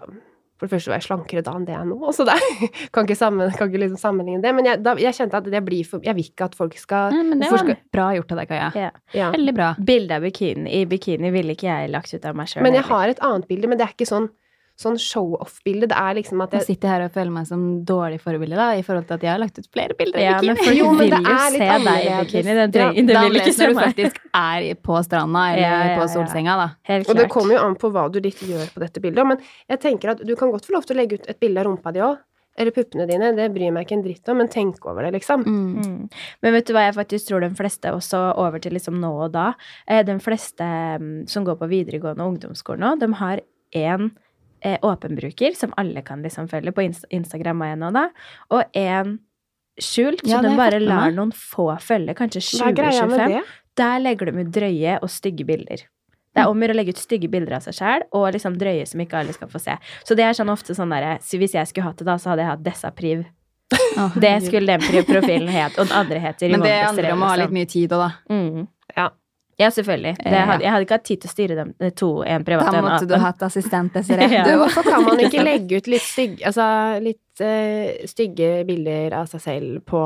for det første var jeg slankere da enn det jeg er nå, så det er, kan ikke, sammen, kan ikke liksom sammenligne det. Men jeg, da, jeg kjente at det blir for Jeg vil ikke at folk skal Nei, men det var skal- bra gjort av deg, Kaja. Ja. ja. Veldig bra. Bilde av bikini i bikini ville ikke jeg lagt ut av meg sjøl. Men jeg har et annet bilde, men det er ikke sånn, sånn show-off-bilde. Det er liksom at Jeg jeg sitter her og føler meg som dårlig forbilde, da, i forhold til at jeg har lagt ut flere bilder Ja, i men bikini. Jo, men vil det jo er litt se deg i annerledes. Det, Den, Ja, det er vil ikke se meg. når du faktisk er på stranda eller Ja, ja, på ja. solsenga, da. Helt Og det kommer jo an på hva du litt gjør på dette bildet. Men jeg tenker at du kan godt få lov til å legge ut et bilde av rumpa di òg. Eller puppene dine. Det bryr meg ikke en dritt om, men tenk over det, liksom. Mm. Mm. Men vet du hva jeg faktisk tror de fleste, også over til liksom nå og da eh, De fleste mm, som går på videregående og ungdomsskolen nå, de har én eh, åpenbruker som alle kan liksom følge på Inst Instagram og en og da, og en skjult, Ja, så det de bare lar noen få følge, kanskje Hva er greia med 20-25. Der legger de ut drøye og stygge bilder. Det er om å legge ut stygge bilder av seg sjæl og liksom drøye som ikke alle skal få se. Så det er sånn ofte sånn derre så Hvis jeg skulle hatt det, da, så hadde jeg hatt Desapriv. Oh, Det skulle den profilen het, og den andre heter Men det handler om å ha litt mye tid òg, da. mm. Ja. Ja, selvfølgelig. Det hadde, jeg hadde ikke hatt tid til å styre dem eh, to, en privat Da måtte du hatt assistent, Desiree. Ja. Hvorfor kan man ikke legge ut litt stygge, altså, litt uh, stygge bilder av seg selv på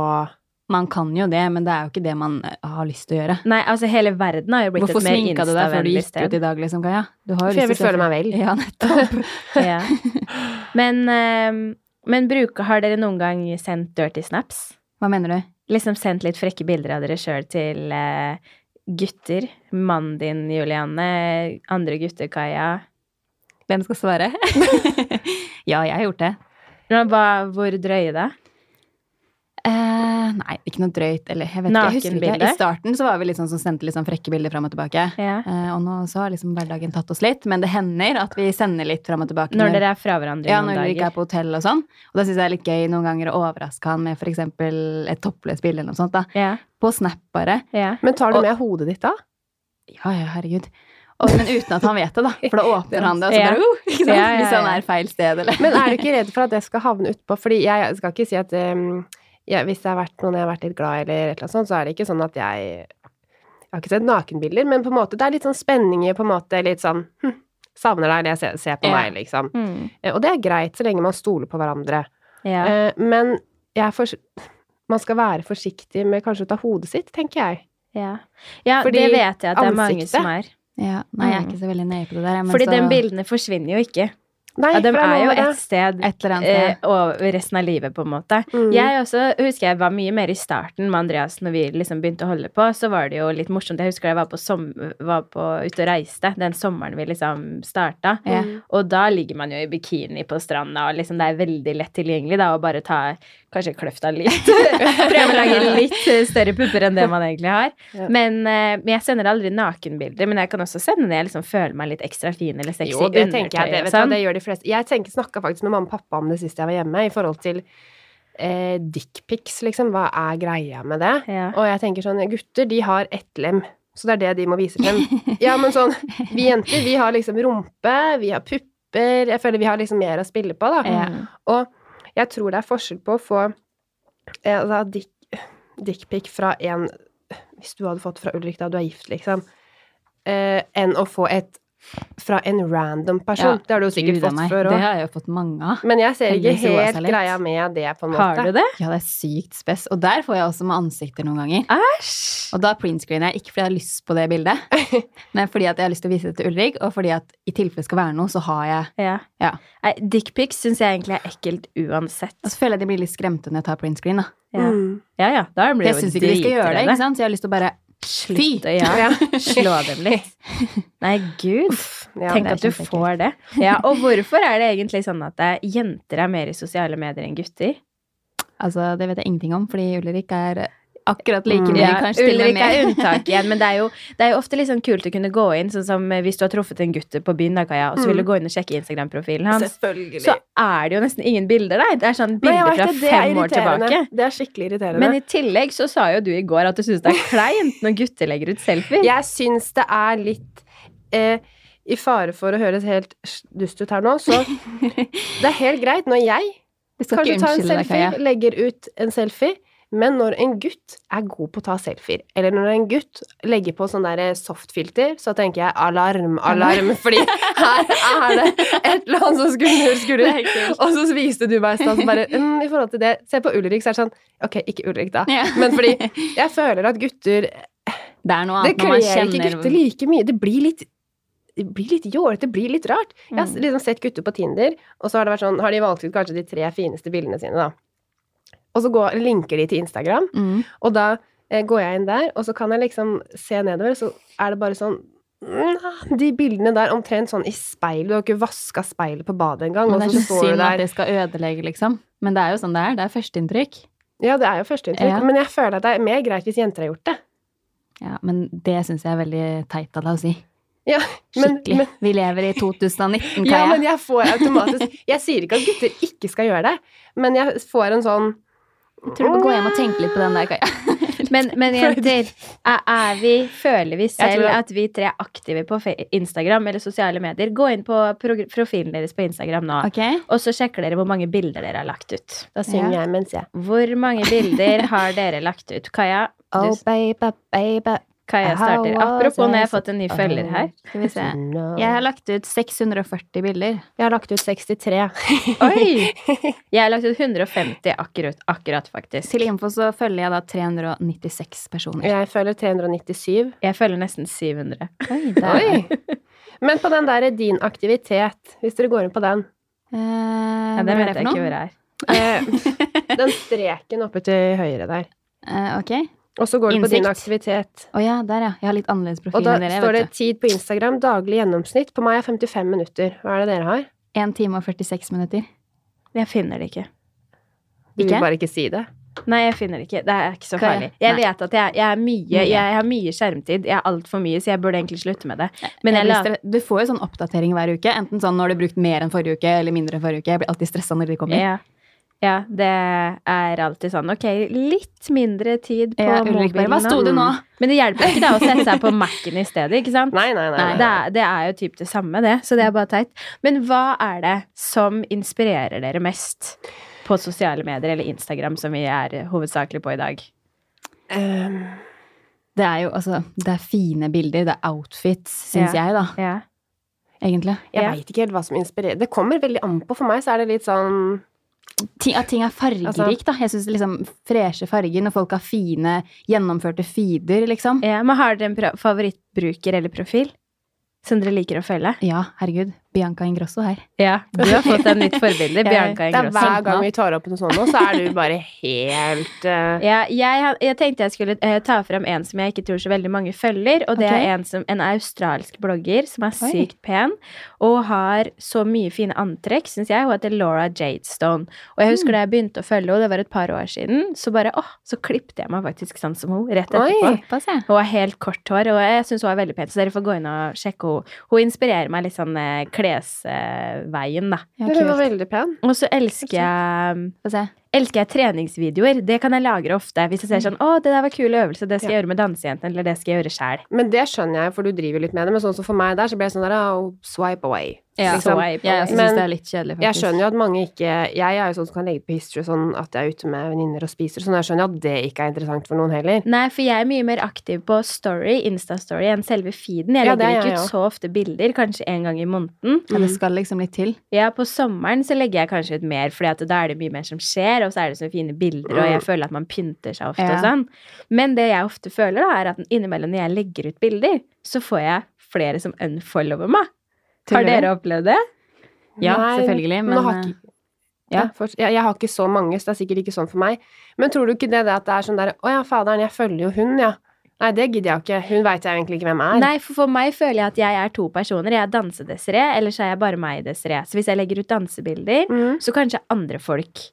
Man kan jo det, men det er jo ikke det man eh, har lyst til å gjøre. Nei, altså hele verden har jo blitt Hvorfor et mer sminka du deg før du instavennlig gikk ut i dag, liksom, Kaja? Du har jo For jeg lyst vil til å føle meg vel. Ja, nettopp. Ja. Men, uh, men bruker, har dere noen gang sendt dirty snaps? Hva mener du? Liksom sendt litt frekke bilder av dere sjøl til eh, gutter? Mannen din, Julianne. Andre gutter, Kaja. Hvem skal svare? ja, jeg har gjort det. Hva, hvor drøye da? Eh, nei, ikke noe drøyt. Eller jeg vet ikke, jeg ikke. I starten så var vi litt sånn som sendte litt sånn frekke bilder fram og tilbake. Ja. Eh, og nå så har liksom hverdagen tatt oss litt. Men det hender at vi sender litt fram og tilbake. Når dere er fra hverandre ja, noen når vi ikke er på hotell og sånn. Og da syns jeg det er litt gøy noen ganger å overraske han med f.eks. et toppløst bilde eller noe sånt. da. Ja, På Snap bare. ja. Men tar du Og- med hodet ditt da? Ja, ja, herregud. Og, men uten at han vet det, da. For da åpner han det, og så bare uh, ikke sant? Ja, ja, Hvis han er feil sted, eller Men er du ikke redd for at det skal havne utpå? Fordi jeg skal ikke si at um, jeg, hvis det har vært noen jeg har vært litt glad i, eller et eller annet sånt, så er det ikke sånn at jeg Jeg har ikke sett nakenbilder, men på en måte, det er litt sånn spenning i på en måte litt sånn hm, Savner deg, eller jeg ser, ser på yeah. meg, liksom. Mm. Eh, Og det er greit, så lenge man stoler på hverandre. ja. Eh, Men jeg er for, man skal være forsiktig med kanskje å ta hodet sitt, tenker jeg. ja. ja Fordi det vet jeg at det er mange som er. ja, Nei, jeg er Mm. ikke så veldig nøye på det der. Men Fordi så, de bildene forsvinner jo ikke. Nei, Ja, de det er jo et sted Et eller annet eh, og resten av livet, på en måte. Mm. Jeg også husker jeg var mye mer i starten med Andreas når vi liksom begynte å holde på. Så var det jo litt morsomt. Jeg husker jeg var, på som, var på, ute og reiste den sommeren vi liksom starta. Mm. Og da ligger man jo i bikini på stranda, og liksom det er veldig lett tilgjengelig da å bare ta kanskje kløfta litt. Prøve å lage litt eh, større pupper enn det man egentlig har. Ja. Men, eh, men jeg sender aldri nakenbilder. Men jeg kan også sende når jeg liksom føler meg litt ekstra fin eller sexy. Jo, det tenker jeg. Det, vet du, sånn. det gjør de fleste. Jeg tenker, snakka faktisk med mamma og pappa om det sist jeg var hjemme, i forhold til eh, dickpics, liksom. Hva er greia med det? Ja. Og jeg tenker sånn, gutter, de har ett lem. Så det er det de må vise frem. Ja, men sånn, vi jenter, vi har liksom rumpe, vi har pupper. Jeg føler vi har liksom mer å spille på, da. Ja. Og jeg tror det er forskjell på å få eh, dick, fra en Hvis du hadde fått fra Ulrik da du er gift, liksom, eh, enn å få et fra en random person. Ja, det har du jo sikkert fått meg. før Det har jeg jo fått mange av. Men jeg ser ikke helt greia med det, på en måte. Har du det? Ja, det er sykt spes. Og der får jeg også med ansikter noen ganger. Æsj! Og da printscreener jeg ikke fordi jeg har lyst på det bildet, men fordi at jeg har lyst til å vise det til Ulrik, og fordi at i tilfelle det skal være noe, så har jeg Ja. Ja. Dickpics syns jeg egentlig er ekkelt uansett. Og så føler jeg de blir litt skremte når jeg tar printscreen, da. Ja, Mm. ja. ja da blir Jeg det jo syns ikke de skal gjøre det, ikke sant? Så jeg har lyst til å bare Slutt å Ja. slå dem litt. Nei, gud. Ja, Tenk at du får det. Ja, og hvorfor er det egentlig sånn at jenter er mer i sosiale medier enn gutter? Altså, det vet jeg ingenting om, fordi Ulrik er akkurat like Mm. mye, Ja, kanskje til og med er unntak igjen, men det er, jo, det er jo ofte liksom kult å kunne gå inn, sånn som eh, hvis du har truffet en gutt på byen, da, Kaja, og så vil du Mm. gå inn og sjekke Instagram-profilen hans, Selvfølgelig. så er det jo nesten ingen bilder der. Det er sånn bilder fra det, det fem år tilbake. Det er skikkelig irriterende. Men i tillegg så sa jo du i går at du syns det er kleint når gutter legger ut selfier. Jeg syns det er litt eh, I fare for å høres helt dust ut her nå, så Det er helt greit når jeg kanskje tar en selfie, legger ut en selfie, men når en gutt er god på å ta selfier, eller når en gutt legger på sånn der softfilter, så tenker jeg alarm, alarm, fordi her er det et eller annet som skurrer, skurrer. Og så viste du meg i stad bare mm, I forhold til det Se på Ulrik, så er det sånn Ok, ikke Ulrik, da. Men fordi jeg føler at gutter Det er noe annet når man kler ikke gutter like mye. Det blir litt det blir litt jålete, det blir litt rart. Jeg har Mm. liksom sett gutter på Tinder, og så har det vært sånn, har de valgt ut kanskje de tre fineste bildene sine, da. Og så går, linker de til Instagram, Mm. og da eh, går jeg inn der, og så kan jeg liksom se nedover, så er det bare sånn De bildene der omtrent sånn i speil, du har ikke vaska speilet på badet engang, det er ikke så står du synd at det skal ødelegge, liksom. Men det er jo sånn det er. Det er førsteinntrykk. Ja, det er jo førsteinntrykk, Ja. men jeg føler at det er mer greit hvis jenter har gjort det. Ja, men det syns jeg er veldig teit av deg å si. Ja, men, Skikkelig. men Vi lever i 2019, Ja, men jeg får automatisk Jeg sier ikke at gutter ikke skal gjøre det, men jeg får en sånn Jeg tror du må gå hjem og tenke litt på den der, Kaja. Men, men jenter, er, er vi, føler vi selv at vi tre er aktive på Instagram eller sosiale medier? Gå inn på profilen deres på Instagram nå, okay. og så sjekker dere hvor mange bilder dere har lagt ut. Da synger Ja. jeg mens jeg Hvor mange bilder har dere lagt ut? Kaja, du, Oh, baby, baby. Kaja jeg starter. Apropos når jeg har fått en ny følger her. Skal vi se. Jeg har lagt ut 640 bilder. Jeg har lagt ut 63. Oi! Jeg har lagt ut 150 akkurat, akkurat faktisk. Til info så følger jeg da 396 personer. Jeg følger 397. Jeg følger nesten 700. Oi, Oi! Men på den der din aktivitet, hvis dere går inn på den Eh, Ja, Den det vet jeg ikke hvor det er. eh, Den streken oppe til høyre der. Eh, ok. Og så går du på din aktivitet. Å ja, der ja. Jeg har litt annerledes Og profil da enn dere. står det tid på Instagram, daglig gjennomsnitt. På meg er 55 minutter. Hva er det dere har? 1 time og 46 minutter. Jeg finner det ikke. Du vil bare ikke si det. Nei, jeg finner det ikke. Det er ikke så farlig. Jeg vet at jeg, jeg er mye jeg, Jeg har mye skjermtid. Jeg er altfor mye, så jeg burde egentlig slutte med det. Men jeg Du får jo sånn oppdatering hver uke. Enten sånn når du har brukt mer enn forrige uke, eller mindre enn forrige uke. Jeg blir alltid stressa når de kommer. ja, ja, det er alltid sånn Ok, litt mindre tid på Ja, mobilen Hva sto det nå? Men det hjelper ikke da å sette seg på Mac-en i stedet, ikke sant? Nei, nei, nei. Nei. Det er, det er jo typ det samme, det. Så det er bare teit. Men hva er det som inspirerer dere mest på sosiale medier, eller Instagram, som vi er hovedsakelig på i dag? Um, Det er jo altså Det er fine bilder. Det er outfits, syns Ja. jeg, da. Ja. Egentlig. jeg Ja. veit ikke helt hva som inspirerer. Det kommer veldig an på. For meg så er det litt sånn Ting, at ting er fargerikt, Altså- da. Jeg syns liksom freshe farger når folk har fine, gjennomførte feeder, liksom. Ja, men har dere en favorittbruker eller profil som dere liker å følge? Ja, herregud. Bianca Ingrosso her. Ja, du har fått et nytt forbilde, Bianca Det er Ingrosso. hver gang vi tar opp noe sånt nå, så er du bare helt uh... Ja, jeg, jeg tenkte jeg skulle uh, ta frem en som jeg ikke tror så veldig mange følger, og det okay. er en, som, en australsk blogger som er Oi. sykt pen og har så mye fine antrekk, syns jeg. Hun heter Laura Jadestone. Og jeg husker da jeg begynte å følge henne, det var et par år siden, så bare åh, så klippte jeg meg faktisk sånn som hun rett etterpå. Pass, jeg. Hun har helt kort hår, og jeg syns hun er veldig pen, så dere får gå inn og sjekke henne. Hun inspirerer meg litt sånn eh, klesveien, da. Ja, Hun var veldig pen. Og så elsker jeg Få se. Elsker jeg treningsvideoer. Det kan jeg lagre ofte. Hvis jeg ser sånn 'Å, det der var kul øvelse. Det skal jeg gjøre med dansejentene', eller 'det skal jeg gjøre sjæl'. Men det skjønner jeg, for du driver litt med det. Men sånn som for meg der, så ble jeg sånn der oh, swipe away. Ja, liksom. Swipe Jeg Ja, jeg syns det er litt kjedelig, faktisk. Jeg skjønner jo at mange ikke Jeg er jo sånn som kan legge på history sånn at jeg er ute med venninner og spiser sånn. Jeg skjønner at det ikke er interessant for noen heller. Nei, for jeg er mye mer aktiv på story, Insta-story, enn selve feeden. Jeg Ja, legger er ikke ut så ofte bilder, kanskje en gang i måneden. Ja, det skal liksom litt til. Ja, på sommeren så legger jeg kanskje ut mer, fordi da er det mye mer som skjer, og så er det så fine bilder, og jeg føler at man pynter seg ofte Ja. og sånn. Men det jeg ofte føler, da, er at innimellom når jeg legger ut bilder, så får jeg flere som unfollower meg. Har dere opplevd det? Ja, Nei, selvfølgelig, men har ikke, ja, forts- jeg, jeg har ikke så mange, så det er sikkert ikke sånn for meg. Men tror du ikke det, det at det er sånn der Å ja, faderen, jeg følger jo hun, ja. Nei, det gidder jeg ikke. Hun veit jeg egentlig ikke hvem er. Nei, for for meg føler jeg at jeg er to personer. Jeg er dansedesiree, eller så er jeg bare meg desiree. Så hvis jeg legger ut dansebilder, mm. så kanskje andre folk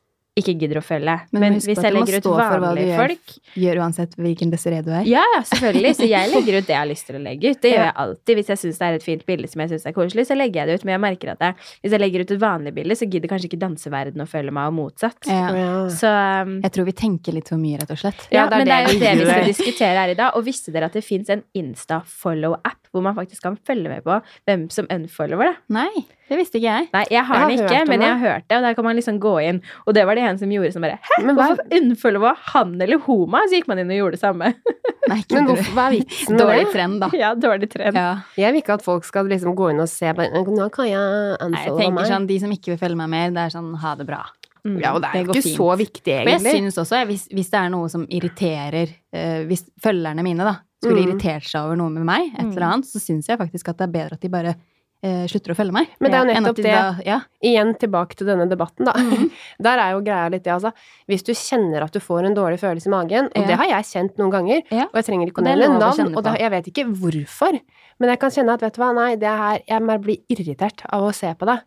ikke gidder å følge. Men Men, hvis jeg du må legger ut stå for hva du vanlige gjør. folk gjør uansett hvilken desiree du er. Ja, ja, selvfølgelig. Så jeg legger ut det jeg har lyst til å legge ut. Det gjør jeg alltid. Hvis jeg syns det er et fint bilde som jeg syns er koselig, så legger jeg det ut. Men jeg merker at jeg, hvis jeg legger ut et vanlig bilde, så gidder kanskje ikke danseverdenen å følge meg, og motsatt. Ja. Så um, Jeg tror vi tenker litt for mye, rett og slett. ja, Ja, det er men det er jo det vi skal diskutere her i dag. Og visste dere at det fins en Insta-follow-app hvor man faktisk kan følge med på hvem som unfollower det? Nei, det visste ikke jeg. Nei, jeg har Jeg har den ikke, men det. jeg har hørt det, og der kan man liksom gå inn. Og det var det en som gjorde som bare Hæ, Men hva, hvorfor unfollowa han eller meg? Så gikk man inn og gjorde det samme. Nei, men du? hvorfor, hva er vitsen med Dårlig trend, da. ja, dårlig trend. Ja. Jeg vil ikke at folk skal liksom gå inn og se bare Nå kan jeg Nei, jeg tenker meg. sånn, De som ikke vil følge meg mer, det er sånn ha det bra. Mm. Ja, og det er det jo ikke fint. så viktig, egentlig. Og jeg synes også, hvis, hvis det er noe som irriterer uh, Hvis følgerne mine da skulle Mm. irritert seg over noe med meg, et Mm. eller annet, så syns jeg faktisk at det er bedre at de bare slutter å følge meg. Men det er jo nettopp de det. Da, ja. Igjen tilbake til denne debatten, da. Mhm. Der er jo greia litt det, altså. Hvis du kjenner at du får en dårlig følelse i magen, og Ja. det har jeg kjent noen ganger, Ja. og jeg trenger ikke å nevne navn, og det, jeg vet ikke hvorfor, men jeg kan kjenne at vet du hva, nei, det her Jeg blir irritert av å se på det.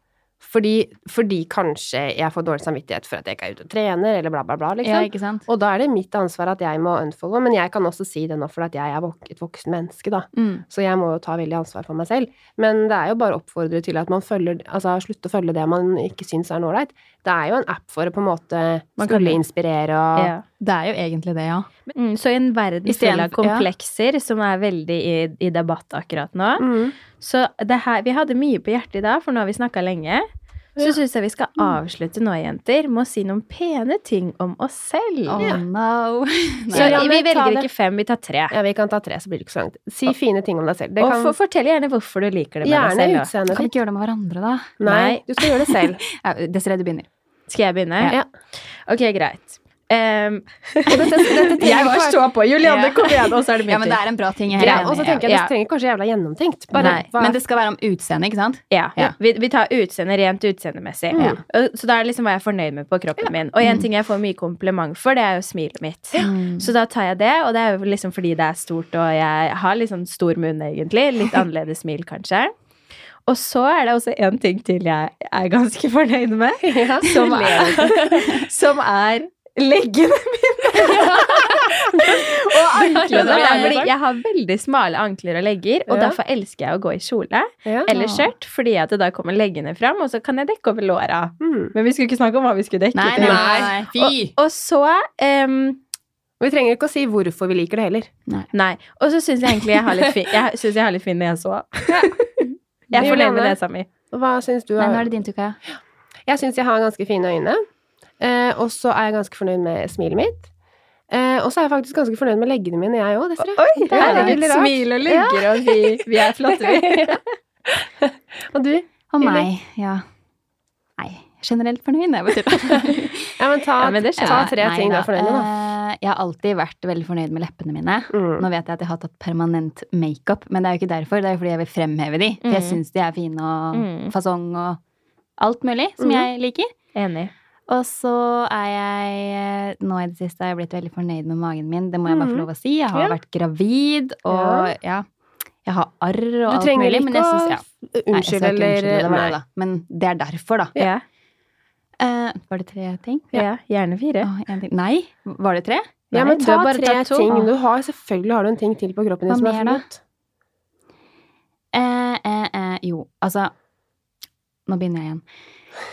Fordi, fordi kanskje jeg får dårlig samvittighet for at jeg ikke er ute og trener, eller bla, bla, bla, Ja, liksom. ikke sant? Og da er det mitt ansvar at jeg må unfollow, men jeg kan også si det nå for jeg er vok et voksen menneske, da. Mm. Så jeg må jo ta veldig ansvar for meg selv. Men det er jo bare å oppfordre til at man følger Altså slutter å følge det man ikke syns er noe ålreit. Det er jo en app for å på en måte Man kan skulle inspirere og Ja. Det er jo egentlig det, ja. Mm, så i en verden full av komplekser, ja. som er veldig i, i debatt akkurat nå mm. Så det her, vi hadde mye på hjertet i dag, for nå har vi snakka lenge. Så Ja. syns jeg vi skal avslutte nå, jenter, med å si noen pene ting om oss selv. Oh Ja. no. Så Ja, vi velger ikke fem, vi tar tre. Ja, vi kan ta tre, så blir det ikke så langt. Si fine ting om deg selv. Det Og kan for, fortell gjerne hvorfor du liker det med gjerne deg selv. Gjerne utseendet Kan vi ikke gjøre det med hverandre, da? Nei, du skal gjøre det selv. Ja, Desiree, du begynner. Skal jeg begynne? Ja. Ok, greit. Um, dette, dette jeg var ikke- så på! Julianne, Ja. kom igjen! Og så er det min Ja, men det er en bra ting. Ja, og så tenker jeg, det trenger så jævla gjennomtenkt. Bare, Men det skal være om utseende, ikke sant? Ja, Ja. Vi, vi tar utseende rent utseendemessig. Mm. Så da er det liksom hva jeg er fornøyd med på kroppen min. Og en ting jeg får mye kompliment for, det er jo smilet mitt. Mm. Så da tar jeg det, og det er jo liksom fordi det er stort, og jeg har litt sånn stor munn, egentlig. Litt annerledes smil, kanskje. Og så er det også en ting til jeg er ganske fornøyd med, Ja. som er, som er leggene mine. og anklene. Det. jeg har veldig smale ankler og legger, og Ja. derfor elsker jeg å gå i kjole Ja. eller skjørt, fordi at da kommer leggene fram, og så kan jeg dekke over låra. Mm. Men vi skulle ikke snakke om hva vi skulle dekke. Nei, nei, nei, nei. Fy! Og, og så um, Vi trenger ikke å si hvorfor vi liker det heller. Nei. Og så syns jeg egentlig jeg har litt fin Jeg synes jeg har litt fin nese òg. Jeg er fornøyd med nesa mi. Hva syns du? Nei, nå er det din tur, Kaja. Jeg syns jeg har ganske fine øyne. Eh, og så er jeg ganske fornøyd med smilet mitt. Eh, og så er jeg faktisk ganske fornøyd med leggene mine, jeg òg, dessverre. Oi, Det er litt rart. smil og legger, og vi, vi er flotte, vi. Og du? Og meg, ja. Nei, generelt fornøyd, jeg betyr det. Ja, men ta, Ja, men det ta tre Nei ting du er fornøyd med, da. Eh, Jeg har alltid vært veldig fornøyd med leppene mine. Mm. Nå vet jeg at jeg har tatt permanent makeup, men det er jo ikke derfor. Det er jo fordi jeg vil fremheve de. For jeg Mm. syns de er fine og Mm. fasong og alt mulig som mm. jeg liker. Enig. Og så er jeg Nå i det siste har jeg blitt veldig fornøyd med magen min. Det må jeg bare få Mhm. lov å si. Jeg har Ja. vært gravid, og ja. Jeg har arr og alt mulig. Men jeg syns ja. Nei, jeg ikke eller det Nei. da. Men det er derfor, da. Ja. Uh, var det tre ting? ja. Gjerne fire. Oh, en ting. Nei, var det tre? Ja, men ta bare tre tatt ting. Du har, selvfølgelig har du en ting til på kroppen din Hva som er flott. Eh, eh, eh, jo, altså Nå begynner jeg igjen.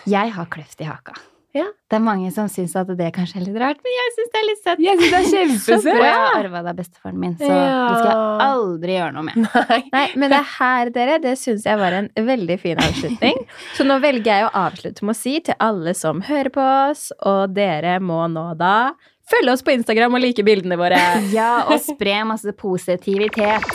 Jeg har kløft i haka. Ja. Det er mange som syns at det kanskje er litt rart, men jeg syns det er litt søtt. Jeg synes det er Og kjempesøtt! jeg har arva det av bestefaren min, så Ja. det skal jeg aldri gjøre noe med. Nei. Nei, men det her, dere, det syns jeg var en veldig fin avslutning. Så nå velger jeg å avslutte med å si til alle som hører på oss, og dere må nå da følge oss på Instagram og like bildene våre. Ja, og spre masse positivitet.